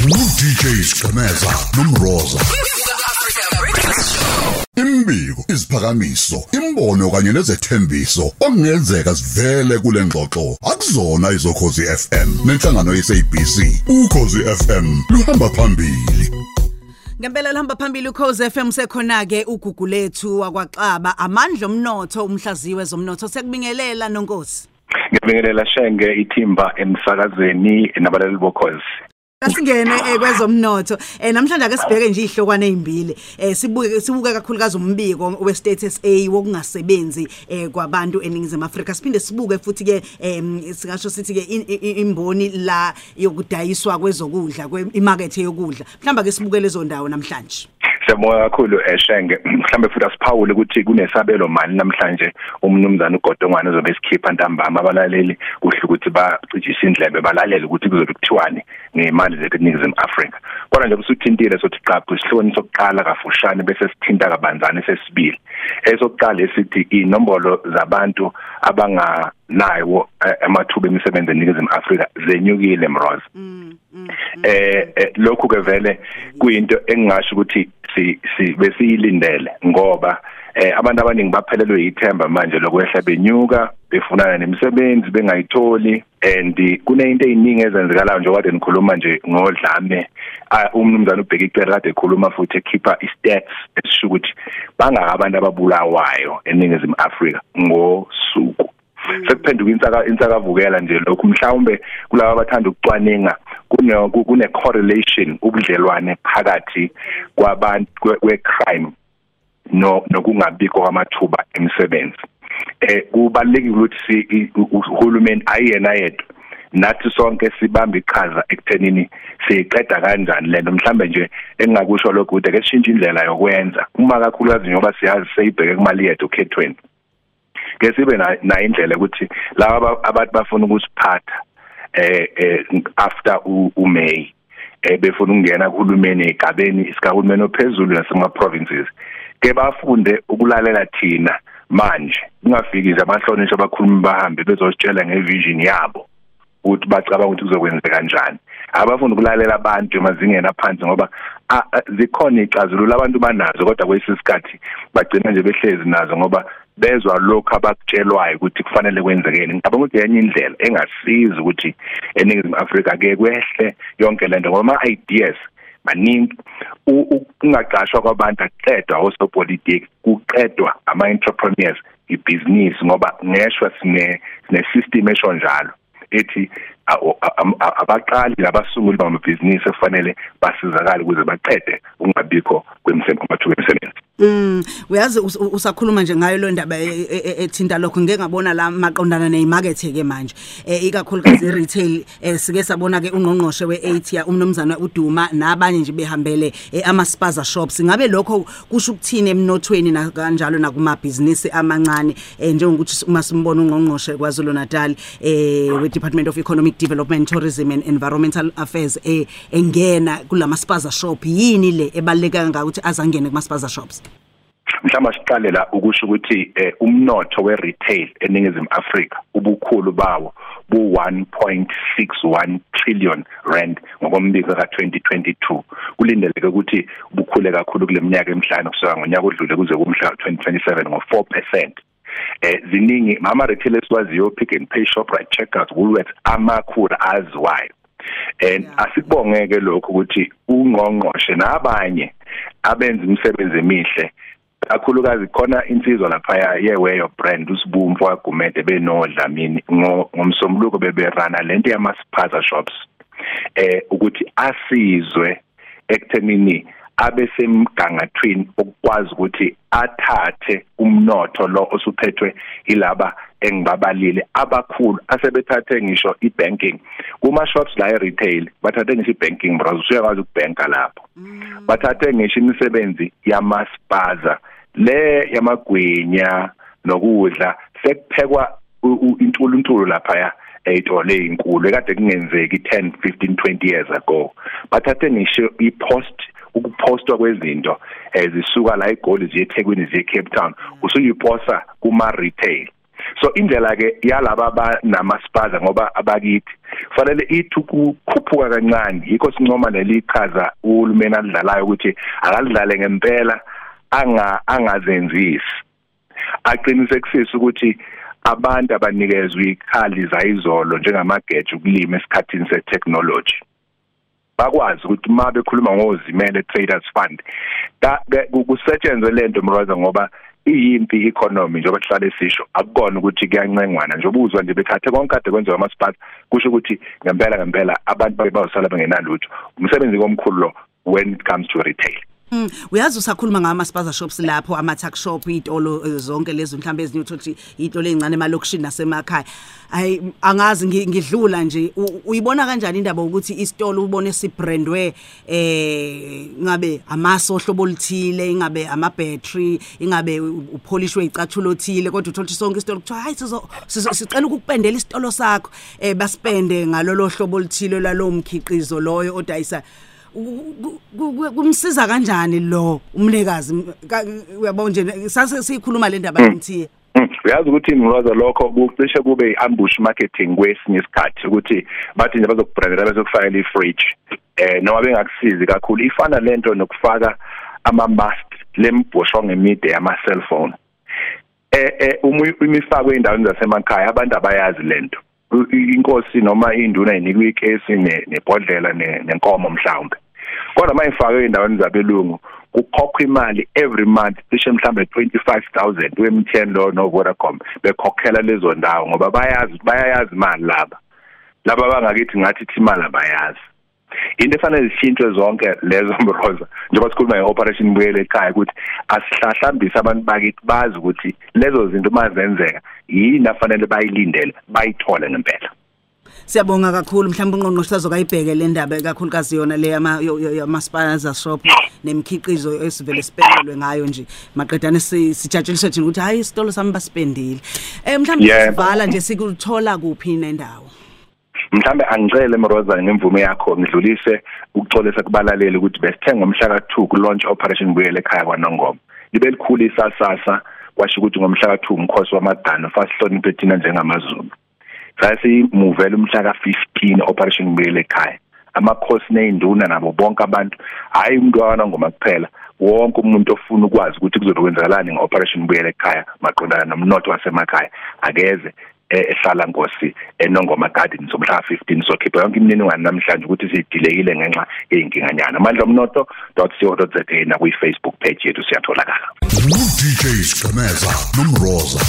DJ Skameza nomroza. Imbiko isiphakamiso imbono kanye nezethembiso okungenzeka sivele kule ngxoxo. Akuzona izokhozi FM nenhlangano yesabc ukhozi FM luhamba phambili. Ngempela lihamba phambili ukhoze FM sekhona ke ugugu lethu wakwaXaba. Amandla omnotho umhlaziwe zomnotho sekubingelela nonkosi ngibingelela shenge ithimba emsakazweni nabalali bokhozi. Asingene eh, kwezomnotho. Eh namhlanje ake sibheke nje ihlokwane ezimbili eh sibuke sibuke kakhulukazi umbiko we state SA wokungasebenzi eh kwabantu eningizimu Afrika. Siphinde sibuke futhi ke singasho sithi ke imboni la yokudayiswa kwezokudla kwemarket yokudla. Mhlamba ke sibuke lezo ndawo namhlanje. Siyabonga kakhulu eshenge mhlambe futhi asiphawule ukuthi kunesabelo mali namhlanje umnumzana ugodongwane uzobe esikhipha ntambama abalaleli kuhle ukuthi bacijise indlebe balalele ukuthi kuzobe kuthiwani ngemali zethu eningizimu Afrika. Kodwa nje kusuthintile sothi qaphu isihloni sokuqala kafushane bese sithinta kabanzana sesibili. Esokuqala esithi inombolo zabantu abanganayo amathuba emisebenzi eningizimu Afrika zenyukile mroza eh lokhu ke vele kuyinto engingasho ukuthi si besiyilindele ngoba eh abantu abaningi baphelelwe yithemba manje lokwehla benyuka befunana nemisebenzi bengayitholi and kuneyinto eziningi ezenzekalayo nje kade nikhuluma nje ngodlame. Umnumzana ubheka icela kade ekhuluma futhi ekhipha istats esisho ukuthi bangaka abantu ababulawayo eningizimu Afrika ngosuku. Sekuphenduka insaka insakavukela nje lokhu. Mhlawumbe kulabo abathanda ukucwaninga kune correlation ubudlelwane phakathi kwabantu kwe crime no nokungabikho kwamathuba emisebenzi. Eh kubalekile ukuthi uhulumeni ayena yedwa nathi sonke sibamba iqhaza ekuthenini siqeda kanjani lento. Mhlambe nje engingakusho lokho ukuthi ake sishintshe indlela yokwenza. Uma kakhulukazi njengoba siyazi seyibheke kumali yethu khethweni ke sibe na indlela ukuthi laba abantu bafuna ukusiphatha eh after uMay eh befuna ukungena kuhulumeni egabeni isikahulumeni ophezulu nasema provinces ke bafunde ukulalela thina manje. Kungafiki nje amahlonishwa abakhulumi bahambe bezositshela ngevision yabo ukuthi bacabanga ukuthi kuzokwenzeka kanjani abafuna ukulalela abantu emazingeni aphansi ngoba zikhona icazululo abantu banazo kodwa kwesisikhathi bagcina nje behlezi nazo ngoba bezwa lokho abakutshelwayo ukuthi kufanele kwenzekeni. Ngicabanga ukuthi yenye indlela engasiza ukuthi eningizimu Afrika ke kwehle yonke lento ngoba ama ideas maningi ungaqashwa kwabantu aqedwa osopolitiki kuqedwa ama entrepreneurs ibusiness ngoba ngeshwa sine sine system esho njalo. Ethi abaqali nabasunguli bamabhizinisi kufanele basizakale ukuze baqede ungabikho kwemisebenzi Mm uyazi usakhuluma nje ngayo lo ndaba ethinta lokho. Ngeke ngabona la maqondana nezimakethe ke manje. Eh ikakhulukazi retail sike sabona ke ungqongqoshe we8 ya umnomzana uDuma nabanye nje behambele ama spaza shops. Ngabe lokho kusho ukuthini emnothweni na kanjalo nakumabhizinisi amancane? Njengokuthi uma simbona ungqongqoshe kwaZulu Natal eh we Department of Economic Development Tourism and Environmental Affairs eh engena kulama spaza shop. Yini le ebaleka kangaka ukuthi azangene kuma spaza shops? Mhlawumbe siqale la ukusho ukuthi umnotho we retail eningizimu Afrika ubukhulu bawo bu 1.61 trillion rand ngokombiko ka 2022 kulindeleke ukuthi bukhule kakhulu kule minyaka emihlanu kusuka ngonyaka odlule kuze kumhla 2027 ngo 4% eh ziningi mama retailers waziyo pick and pay shoprite checkers woolworths amakhulu aziwayo. And asikubongeke lokho ukuthi ungqongqoshe nabanye abenza imisebenzi emihle kakhulukazi khona insizwa lapha yeweyo brand usibumfu wagumede benodlamini ngomsombuluko beberana lento yamaspaza shops eh ukuthi asizwe ekuthenini abesemgangathweni okwazi ukuthi athathe umnotho lo osuphethwe ilaba engibabalile abakhulu asebethathe ngisho ibanking. Kuma shops la e-retail bathathe ngisho ibanking bros usuyakwazi ukubanka lapho. Bathathe ngisho imisebenzi yamaspaza. Le yamagwinya nokudla sekuphekwa intuluntulu lapha ya eyitole ezinkulu ekade kungenzeki 10 15 20 years ago. Bathathe ngisho ipost ukupostwa kwezinto ezisuka la eGoli ziye eThekwini ziye Cape Town usuyiposa kuma retail so indlela ke yalaba banamaspaza ngoba abakithi fanele ithi ukukhuphuka kancane. Yikho sincoma lelichaza uhulumeni alidlalayo ukuthi akalidlale ngempela anga angazenzisi. Aqinisekisisa ukuthi abantu abanikezwe ikhali zayizolo njengamageje ukulima esikhathini setechnology. Bakwazi ukuthi uma bekhuluma ngozimele traders fund kusetshenzwe lento mroza ngoba iyimpi economy njengoba sihlale sisho akukona ukuthi kuyancengwana. Njengoba uzwa nje bethathe konke kade kwenziwa amasipati kusho ukuthi ngempela ngempela abantu babe bazosala bengenalutho. Umsebenzi komkhulu lo when it comes to retail. Mm. Uyazi usakhuluma ngama spaza shops lapho ama tuck shop itolo eh, zonke lezi mhlambe ezinye uthothi itolo ezincane emalokishini nasemakhaya. Ay angazi ngidlula nje. Uyibona kanjani indaba ukuthi isitolo ubone sibrandwe eh ngabe amasohlobo olithile ingabe ama battery ingabe upolishwe icathulo othile kodwa uthola sonke isitolo kuthiwa hayi sizo sicela ukupendela isitolo sakho. Eh basipende ngalolo hlobo olithile lalo mkhiqizo loyo odayisa kumsiza kanjani lo umnikazi? Uyabona nje sase sikhuluma le ndaba ngithiye. Mm, uyazi ukuthi ngilwaza lokho kucishe kube ambush marketing kwesinye isikhathi ukuthi bathi nje bazokubrandela bezokufakela i-fridge eh noma bengakusizi kakhulu. Ifana lento nokufaka ama mask lemboshwa ngemide yama cellphone eh eh imifako endaweni zasemakhaya abantu abayazi lento inkosi noma induna inikwe ikesi nebhodlela nenkomo mhlawumbe. Kodwa mayifakwe endaweni zabelungu kukhokhwa imali every month cishe mhlambe 25000 we-MTN lo no Vodacom bekhokhela lezo ndawo ngoba bayazi bayayazi imali laba. Laba bangakithi ngathi ithi imali abayazi. Into efanele zishintshwe zonke lezo mbroza njengoba sikhuluma nge-operation buyele ekhaya ukuthi asihlahlambise abantu bakithi bazi ukuthi lezo zinto mazenzeka yini afanele bayilindele bayithole ngempela. Siyabonga kakhulu mhlawumbe ungqongqoshe sazokayibheke le ndaba kakhulukazi yona le yama yamaspanaza shop nemikhiqizo esivele sipendelwe ngayo nje. Maqedane sijatsheliswe thina ukuthi hayi isitolo sami basipendile eh mhlawumbe sivala nje sikuthola kuphi nendawo? Mhlambe angicele Mroza ngemvume yakho ngidlulise ukuxolisa kubalaleli ukuthi besithenga ngomhla ka2 ku launch operation buyele ekhaya kwaNongoma. Libe likhulu isasasa kwasho ukuthi ngomhla ka2 umkhosi wamadana fasihloniphe thina njengamazulu. Sasimuvela umhla ka15 operation Mbuyele ekhaya. Amakhosi nezinduna nabo bonke abantu hayi umuntu wakwanongoma kuphela wonke umuntu ofuna ukwazi ukuthi kuzokwenzakalani ngeoperation Mbuyele ekhaya maqondana nomnotho wasemakhaya. Akeze ehlala Nkosi eNongoma Gardens umhla 15 sokhipha yonke imininingwane namhlanje ukuthi sidilekile ngenxa yeyinkinga amandla omnotho.co.za na kwi Facebook page yethu siyatholakala. DJ Skameza nomroza.